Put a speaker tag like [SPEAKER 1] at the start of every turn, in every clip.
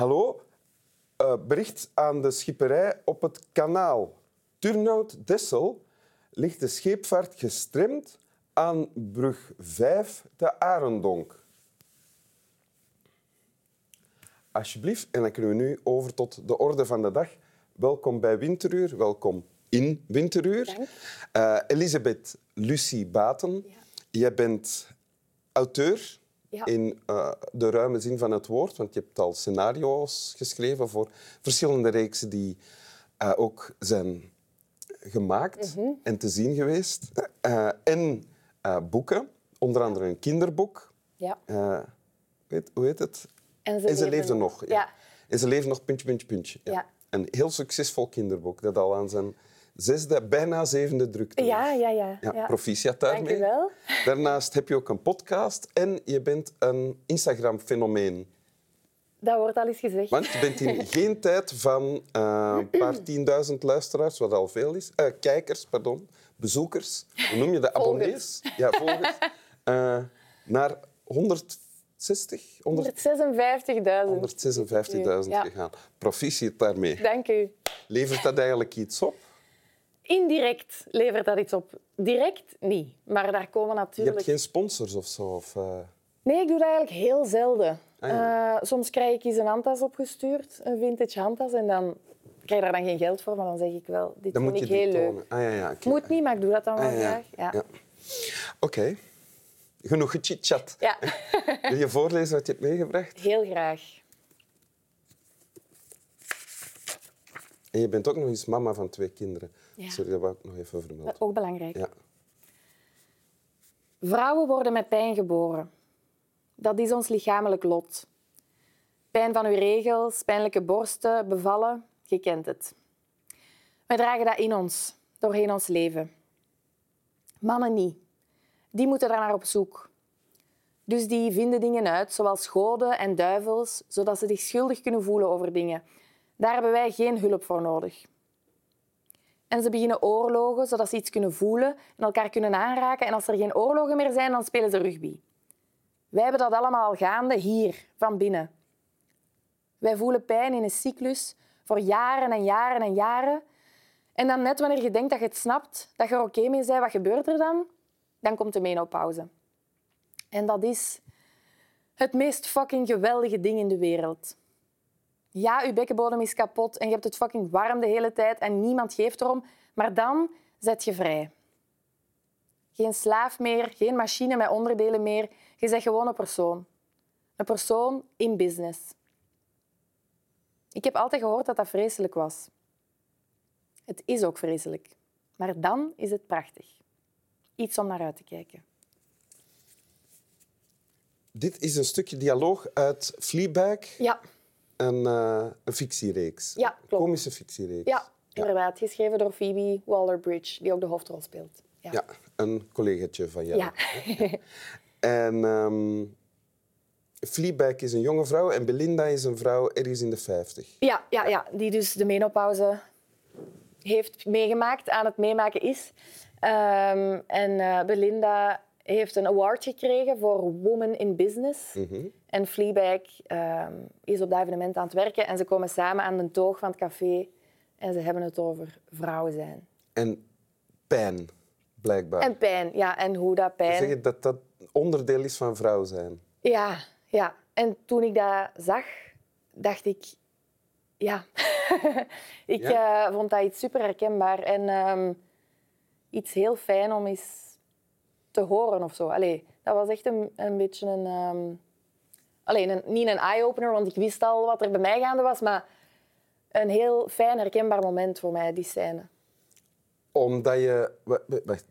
[SPEAKER 1] Hallo, Eh, bericht aan de schipperij op het kanaal. Turnhout-Dessel ligt de scheepvaart gestremd aan brug 5 te Arendonk. Alsjeblieft, en dan kunnen we nu over tot de orde van de dag. Welkom bij Winteruur, welkom in Winteruur. Eh, Elisabeth Lucie Baten, jij bent auteur
[SPEAKER 2] Ja.
[SPEAKER 1] in eh, de ruime zin van het woord, want je hebt al scenario's geschreven voor verschillende reeksen die eh, ook zijn gemaakt
[SPEAKER 2] Mhm.
[SPEAKER 1] en te zien geweest. Eh, en boeken, onder andere een kinderboek.
[SPEAKER 2] Ja.
[SPEAKER 1] Weet, hoe heet het?
[SPEAKER 2] En ze,
[SPEAKER 1] En ze leefde nog. Ja.
[SPEAKER 2] Ja.
[SPEAKER 1] En ze leefde nog, puntje, puntje, puntje.
[SPEAKER 2] Ja.
[SPEAKER 1] Een heel succesvol kinderboek dat al aan zijn zesde, bijna zevende drukte
[SPEAKER 2] Ja, ja, ja.
[SPEAKER 1] Ja,
[SPEAKER 2] ja.
[SPEAKER 1] proficiat
[SPEAKER 2] Dank
[SPEAKER 1] daarmee.
[SPEAKER 2] u wel.
[SPEAKER 1] Daarnaast heb je ook een podcast en je bent een Instagram-fenomeen.
[SPEAKER 2] Dat wordt al eens gezegd.
[SPEAKER 1] Want je bent in geen tijd van eh, een paar tienduizend luisteraars, wat al veel is, eh, kijkers, pardon, bezoekers, hoe noem je de abonnees? Ja, volgers. Eh, naar 160, 100
[SPEAKER 2] 156.000.
[SPEAKER 1] 156.000
[SPEAKER 2] Ja.
[SPEAKER 1] gegaan. Proficiat daarmee.
[SPEAKER 2] Dank u.
[SPEAKER 1] Levert dat eigenlijk iets op?
[SPEAKER 2] Indirect levert dat iets op. Direct niet. Maar daar komen
[SPEAKER 1] Je
[SPEAKER 2] natuurlijk...
[SPEAKER 1] hebt geen sponsors of zo? Of, eh,
[SPEAKER 2] Nee, ik doe dat eigenlijk heel zelden.
[SPEAKER 1] Ah, ja.
[SPEAKER 2] Eh, soms krijg ik eens een handtas opgestuurd, een vintage handtas, en dan krijg ik daar dan geen geld voor, maar dan zeg ik wel, dit
[SPEAKER 1] Dan
[SPEAKER 2] vind
[SPEAKER 1] moet je
[SPEAKER 2] ik heel leuk.
[SPEAKER 1] tonen. Ah, ja, ja.
[SPEAKER 2] Moet niet, maar ik doe dat dan wel
[SPEAKER 1] Ah,
[SPEAKER 2] graag. Ja.
[SPEAKER 1] Ja. Oké. Genoeg gechit-chat.
[SPEAKER 2] Ja.
[SPEAKER 1] Wil je voorlezen wat je hebt meegebracht?
[SPEAKER 2] heel graag.
[SPEAKER 1] En je bent ook nog eens mama van twee kinderen.
[SPEAKER 2] Ja.
[SPEAKER 1] Sorry, dat wou ik nog even vermelden.
[SPEAKER 2] Dat is ook belangrijk.
[SPEAKER 1] Ja.
[SPEAKER 2] Vrouwen worden met pijn geboren. Dat is ons lichamelijk lot. Pijn van uw regels, pijnlijke borsten, bevallen, je kent het. Wij dragen dat in ons, doorheen ons leven. Mannen niet. Die moeten daar naar op zoek. Dus die vinden dingen uit, zoals goden en duivels, zodat ze zich schuldig kunnen voelen over dingen. Daar hebben wij geen hulp voor nodig. En ze beginnen oorlogen, zodat ze iets kunnen voelen en elkaar kunnen aanraken. En als er geen oorlogen meer zijn, dan spelen ze rugby. Wij hebben dat allemaal al gaande hier, van binnen. Wij voelen pijn in een cyclus voor jaren en jaren en jaren. En dan net wanneer je denkt dat je het snapt, dat je er oké mee bent, wat gebeurt er dan? Dan komt de menopauze. En dat is het meest fucking geweldige ding in de wereld. Ja, je bekkenbodem is kapot en je hebt het fucking warm de hele tijd en niemand geeft erom. Maar dan zet je vrij. Geen slaaf meer, geen machine met onderdelen meer. Je bent gewoon een persoon. Een persoon in business. Ik heb altijd gehoord dat dat vreselijk was. Het is ook vreselijk. Maar dan is het prachtig. Iets om naar uit te kijken.
[SPEAKER 1] Dit is een stukje dialoog uit Fleabag,
[SPEAKER 2] Ja,
[SPEAKER 1] een, eh, een fictiereeks.
[SPEAKER 2] Ja, klopt.
[SPEAKER 1] Komische fictiereeks.
[SPEAKER 2] ja inderdaad. Geschreven door Phoebe Waller-Bridge, die ook de hoofdrol speelt. Ja.
[SPEAKER 1] Ja, een collegaatje van jou.
[SPEAKER 2] Ja.
[SPEAKER 1] En ehm Fleabag is een jonge vrouw en Belinda is een vrouw ergens in de 50.
[SPEAKER 2] Ja, ja, ja, die dus de menopauze heeft meegemaakt, aan het meemaken is. Ehm, en eh, Belinda heeft een award gekregen voor Woman in Business. En Fleabag ehm, is op dat evenement aan het werken en ze komen samen aan de toog van het café en ze hebben het over vrouwen zijn.
[SPEAKER 1] En pijn, blijkbaar.
[SPEAKER 2] En pijn, ja, en hoe dat pijn...
[SPEAKER 1] Zeg je dat dat onderdeel is van vrouw zijn?
[SPEAKER 2] Ja, ja. En toen ik dat zag, dacht ik... Ja. ik
[SPEAKER 1] Ja?
[SPEAKER 2] eh, vond dat iets super herkenbaar. En ehm, iets heel fijn om eens te horen of zo. Allee, dat was echt een, een beetje een... Allee, een, niet een eye-opener, want ik wist al wat er bij mij gaande was, maar een heel fijn, herkenbaar moment voor mij, die scène.
[SPEAKER 1] Omdat je... Wacht.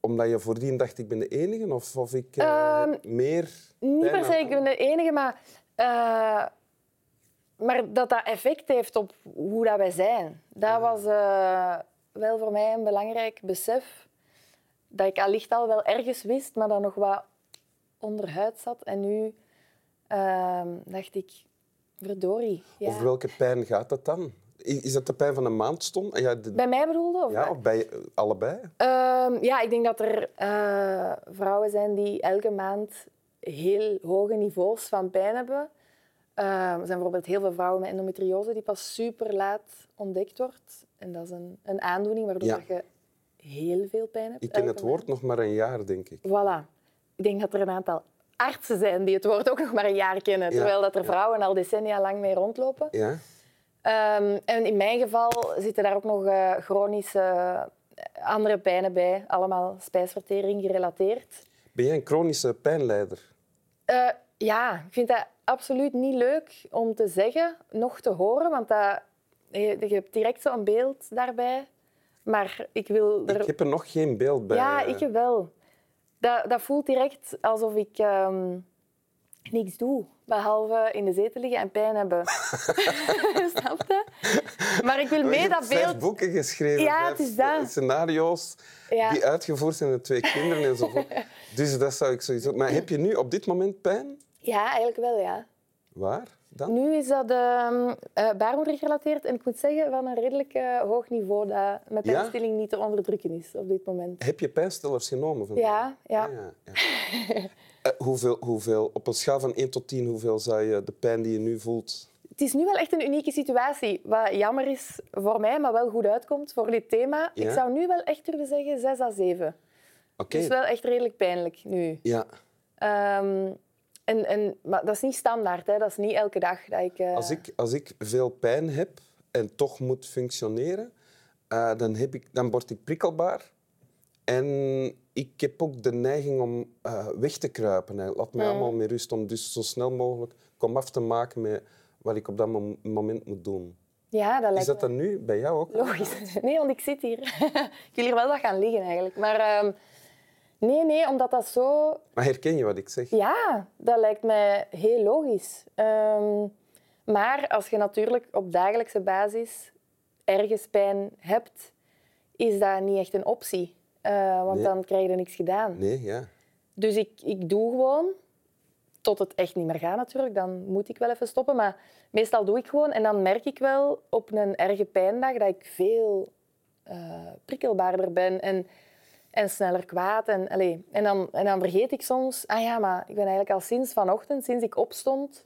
[SPEAKER 1] Omdat je voordien dacht, ik ben de enige? Of, of ik eh,
[SPEAKER 2] Ehm,
[SPEAKER 1] meer...
[SPEAKER 2] Niet per se, ik ben de enige, maar, eh, maar dat dat effect heeft op hoe dat wij zijn. Dat was eh, wel voor mij een belangrijk besef. Dat ik allicht al wel ergens wist, maar dat nog wat onderhuid zat. En nu ehm, dacht ik, verdorie. Ja.
[SPEAKER 1] Over welke pijn gaat dat dan? Is dat de pijn van een maandstond? Ja, de-
[SPEAKER 2] Bij mij bedoelde? Of
[SPEAKER 1] ja, of bij eh, allebei?
[SPEAKER 2] Ehm, ja, ik denk dat er eh, vrouwen zijn die elke maand heel hoge niveaus van pijn hebben. Eh, er zijn bijvoorbeeld heel veel vrouwen met endometriose die pas super laat ontdekt wordt. En dat is een, een aandoening waardoor
[SPEAKER 1] Ja.
[SPEAKER 2] je heel veel pijn hebt.
[SPEAKER 1] Ik ken het woord nog maar een jaar, denk ik.
[SPEAKER 2] Voilà. Ik denk dat er een aantal artsen zijn die het woord ook nog maar een jaar kennen,
[SPEAKER 1] Ja,
[SPEAKER 2] terwijl dat er vrouwen al decennia lang mee rondlopen.
[SPEAKER 1] Ja?
[SPEAKER 2] Ehm, en in mijn geval zitten daar ook nog eh, chronische eh, andere pijnen bij, allemaal spijsvertering gerelateerd.
[SPEAKER 1] Ben jij een chronische pijnlijder?
[SPEAKER 2] Eh, ja, ik vind dat absoluut niet leuk om te zeggen, nog te horen, want dat, je, je hebt direct zo'n beeld daarbij. Maar ik wil er...
[SPEAKER 1] Ik heb er nog geen beeld bij.
[SPEAKER 2] Ja, ik wel. Dat, dat voelt direct alsof ik ehm, niks doe, behalve in de zetel liggen en pijn hebben. Snap je? Maar ik wil
[SPEAKER 1] je
[SPEAKER 2] mee dat
[SPEAKER 1] vijf
[SPEAKER 2] beeld...
[SPEAKER 1] boeken geschreven,
[SPEAKER 2] Ja, het is dat.
[SPEAKER 1] scenario's
[SPEAKER 2] Ja.
[SPEAKER 1] die uitgevoerd zijn door twee kinderen enzovoort. dus dat zou ik sowieso... Maar heb je nu op dit moment pijn?
[SPEAKER 2] Ja, eigenlijk wel, ja.
[SPEAKER 1] Waar dan?
[SPEAKER 2] Nu is dat ehm eh, baarmoeder gerelateerd en ik moet zeggen van een redelijk eh, hoog niveau dat met
[SPEAKER 1] Ja?
[SPEAKER 2] pijnstilling niet te onderdrukken is op dit moment.
[SPEAKER 1] Heb je pijnstillers genomen? vandaag?
[SPEAKER 2] Ja, ja.
[SPEAKER 1] Ah, ja, ja. Eh, hoeveel, hoeveel, op een schaal van 1 tot 10, hoeveel zou je de pijn die je nu voelt...
[SPEAKER 2] Het is nu wel echt een unieke situatie, wat jammer is voor mij, maar wel goed uitkomt voor dit thema.
[SPEAKER 1] Ja?
[SPEAKER 2] Ik zou nu wel echt durven zeggen 6 à 7.
[SPEAKER 1] Oké.
[SPEAKER 2] Het is wel echt redelijk pijnlijk nu.
[SPEAKER 1] Ja.
[SPEAKER 2] Ehm, en, en, maar dat is niet standaard, hè. dat is niet elke dag dat ik... eh,
[SPEAKER 1] Als ik, als ik veel pijn heb en toch moet functioneren, eh, dan, heb ik, dan word ik prikkelbaar. En ik heb ook de neiging om eh, weg te kruipen. Hè. Laat mij allemaal met rust om dus zo snel mogelijk komaf te maken met wat ik op dat mom- moment moet doen.
[SPEAKER 2] Ja, dat
[SPEAKER 1] Is
[SPEAKER 2] lijkt
[SPEAKER 1] dat
[SPEAKER 2] me
[SPEAKER 1] dan nu bij jou ook?
[SPEAKER 2] logisch. Nee, want ik zit hier. ik wil hier wel wat gaan liggen eigenlijk. Maar ehm, nee, nee, omdat dat zo...
[SPEAKER 1] Maar herken je wat ik zeg?
[SPEAKER 2] Ja, dat lijkt mij heel logisch. Ehm, maar als je natuurlijk op dagelijkse basis ergens pijn hebt, is dat niet echt een optie. Eh, want
[SPEAKER 1] Nee.
[SPEAKER 2] dan krijg je niks gedaan.
[SPEAKER 1] Nee, ja.
[SPEAKER 2] Dus ik, ik doe gewoon tot het echt niet meer gaat natuurlijk. Dan moet ik wel even stoppen. Maar meestal doe ik gewoon. En dan merk ik wel op een erge pijndag dat ik veel eh, prikkelbaarder ben en, en sneller kwaad. En, allee, en, dan, en dan vergeet ik soms... Ah ja, maar ik ben eigenlijk al sinds vanochtend, sinds ik opstond,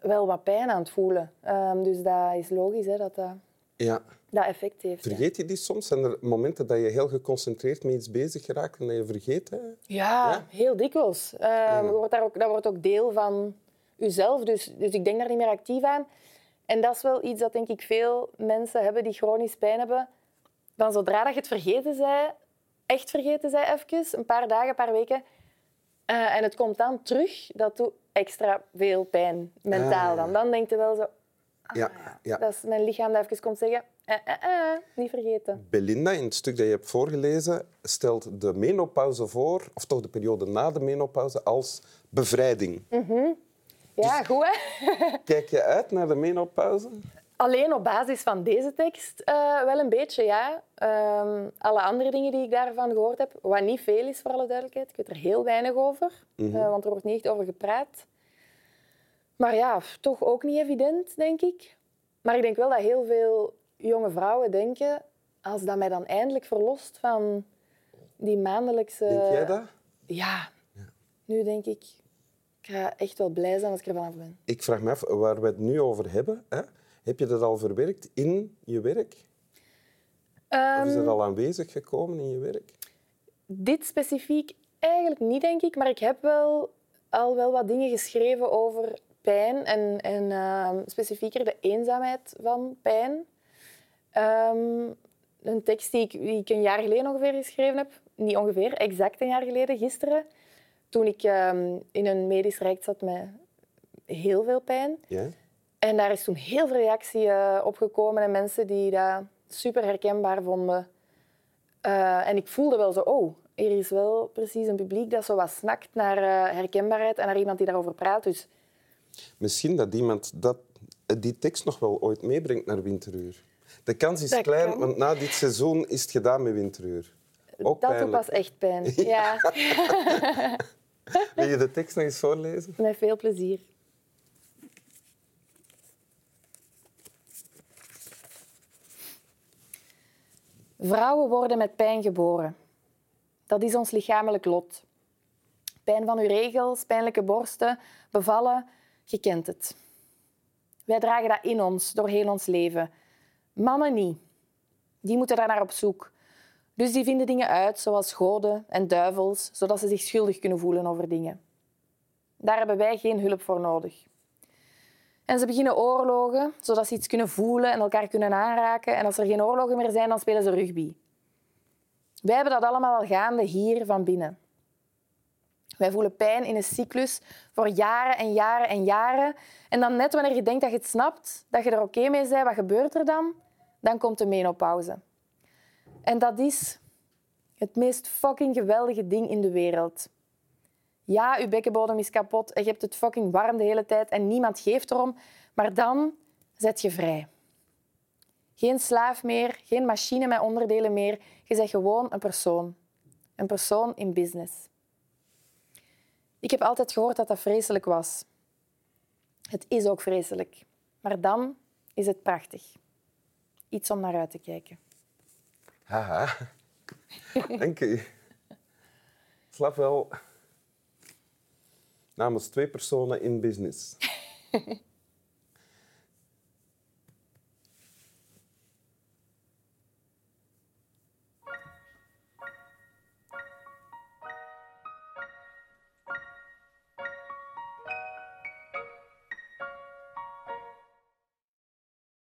[SPEAKER 2] wel wat pijn aan het voelen. Ehm, dus dat is logisch hè, dat dat,
[SPEAKER 1] ja.
[SPEAKER 2] dat effect heeft.
[SPEAKER 1] Vergeet je die soms? Zijn er momenten dat je heel geconcentreerd met iets bezig geraakt en dat je vergeet? Hè?
[SPEAKER 2] Ja,
[SPEAKER 1] Ja?
[SPEAKER 2] heel dikwijls. Ehm, wordt daar ook, dat wordt ook deel van jezelf. Dus, dus ik denk daar niet meer actief aan. En dat is wel iets dat denk ik veel mensen hebben die chronisch pijn hebben. Dan zodra dat je het vergeten zij, echt vergeten zij even, een paar dagen, een paar weken, eh, en het komt dan terug, dat doet extra veel pijn, mentaal
[SPEAKER 1] Ah.
[SPEAKER 2] dan. Dan denk je wel zo, ah,
[SPEAKER 1] Ja, ja.
[SPEAKER 2] dat is mijn lichaam dat even komt zeggen, eh, eh, eh, niet vergeten.
[SPEAKER 1] Belinda, in het stuk dat je hebt voorgelezen, stelt de menopauze voor, of toch de periode na de menopauze, als bevrijding.
[SPEAKER 2] Ja,
[SPEAKER 1] Dus-
[SPEAKER 2] goed hè?
[SPEAKER 1] Kijk je uit naar de menopauze?
[SPEAKER 2] Alleen op basis van deze tekst eh, wel een beetje, ja. Ehm, alle andere dingen die ik daarvan gehoord heb, wat niet veel is voor alle duidelijkheid, ik weet er heel weinig over, eh, want er wordt niet echt over gepraat. Maar ja, toch ook niet evident, denk ik. Maar ik denk wel dat heel veel jonge vrouwen denken, als dat mij dan eindelijk verlost van die maandelijkse...
[SPEAKER 1] Denk jij dat?
[SPEAKER 2] Ja. Nu denk ik, ik ga echt wel blij zijn als ik er vanaf ben.
[SPEAKER 1] Ik vraag me af, waar we het nu over hebben, hè? Heb je dat al verwerkt in je werk? Of is dat al aanwezig gekomen in je werk?
[SPEAKER 2] Dit specifiek eigenlijk niet, denk ik. Maar ik heb wel al wel wat dingen geschreven over pijn en, en ehm, specifieker de eenzaamheid van pijn. Ehm, een tekst die ik, die ik een jaar geleden ongeveer geschreven heb. Niet ongeveer, exact een jaar geleden, gisteren. Toen ik ehm, in een medisch rijk zat met heel veel pijn.
[SPEAKER 1] Ja?
[SPEAKER 2] En daar is toen heel veel reactie eh, op gekomen en mensen die dat super herkenbaar vonden. Eh, en ik voelde wel zo, oh, hier is wel precies een publiek dat zo wat snakt naar eh, herkenbaarheid en naar iemand die daarover praat. Dus
[SPEAKER 1] Misschien dat iemand dat, die tekst nog wel ooit meebrengt naar Winteruur. De kans is
[SPEAKER 2] Dat
[SPEAKER 1] klein,
[SPEAKER 2] kan.
[SPEAKER 1] want na dit seizoen is het gedaan met Winteruur. Ook
[SPEAKER 2] dat doet pas echt pijn. Ja,
[SPEAKER 1] Wil je de tekst nog eens voorlezen?
[SPEAKER 2] met veel plezier. Vrouwen worden met pijn geboren. Dat is ons lichamelijk lot. Pijn van uw regels, pijnlijke borsten, bevallen, Je kent het. Wij dragen dat in ons door heel ons leven. Mannen niet. Die moeten daar naar op zoek. Dus die vinden dingen uit, zoals goden en duivels, zodat ze zich schuldig kunnen voelen over dingen. Daar hebben wij geen hulp voor nodig. En ze beginnen oorlogen, zodat ze iets kunnen voelen en elkaar kunnen aanraken. En als er geen oorlogen meer zijn, dan spelen ze rugby. Wij hebben dat allemaal al gaande hier van binnen. Wij voelen pijn in een cyclus voor jaren en jaren en jaren. En dan net wanneer je denkt dat je het snapt, dat je er oké mee bent, wat gebeurt er dan? Dan komt de menopauze. En dat is het meest fucking geweldige ding in de wereld. Ja, je bekkenbodem is kapot en je hebt het fucking warm de hele tijd en niemand geeft erom, maar dan zet je vrij. Geen slaaf meer, geen machine met onderdelen meer. Je bent gewoon een persoon. Een persoon in business. Ik heb altijd gehoord dat dat vreselijk was. Het is ook vreselijk. Maar dan is het prachtig. Iets om naar uit te kijken.
[SPEAKER 1] Haha. Dank u. Slap wel namens twee personen in business.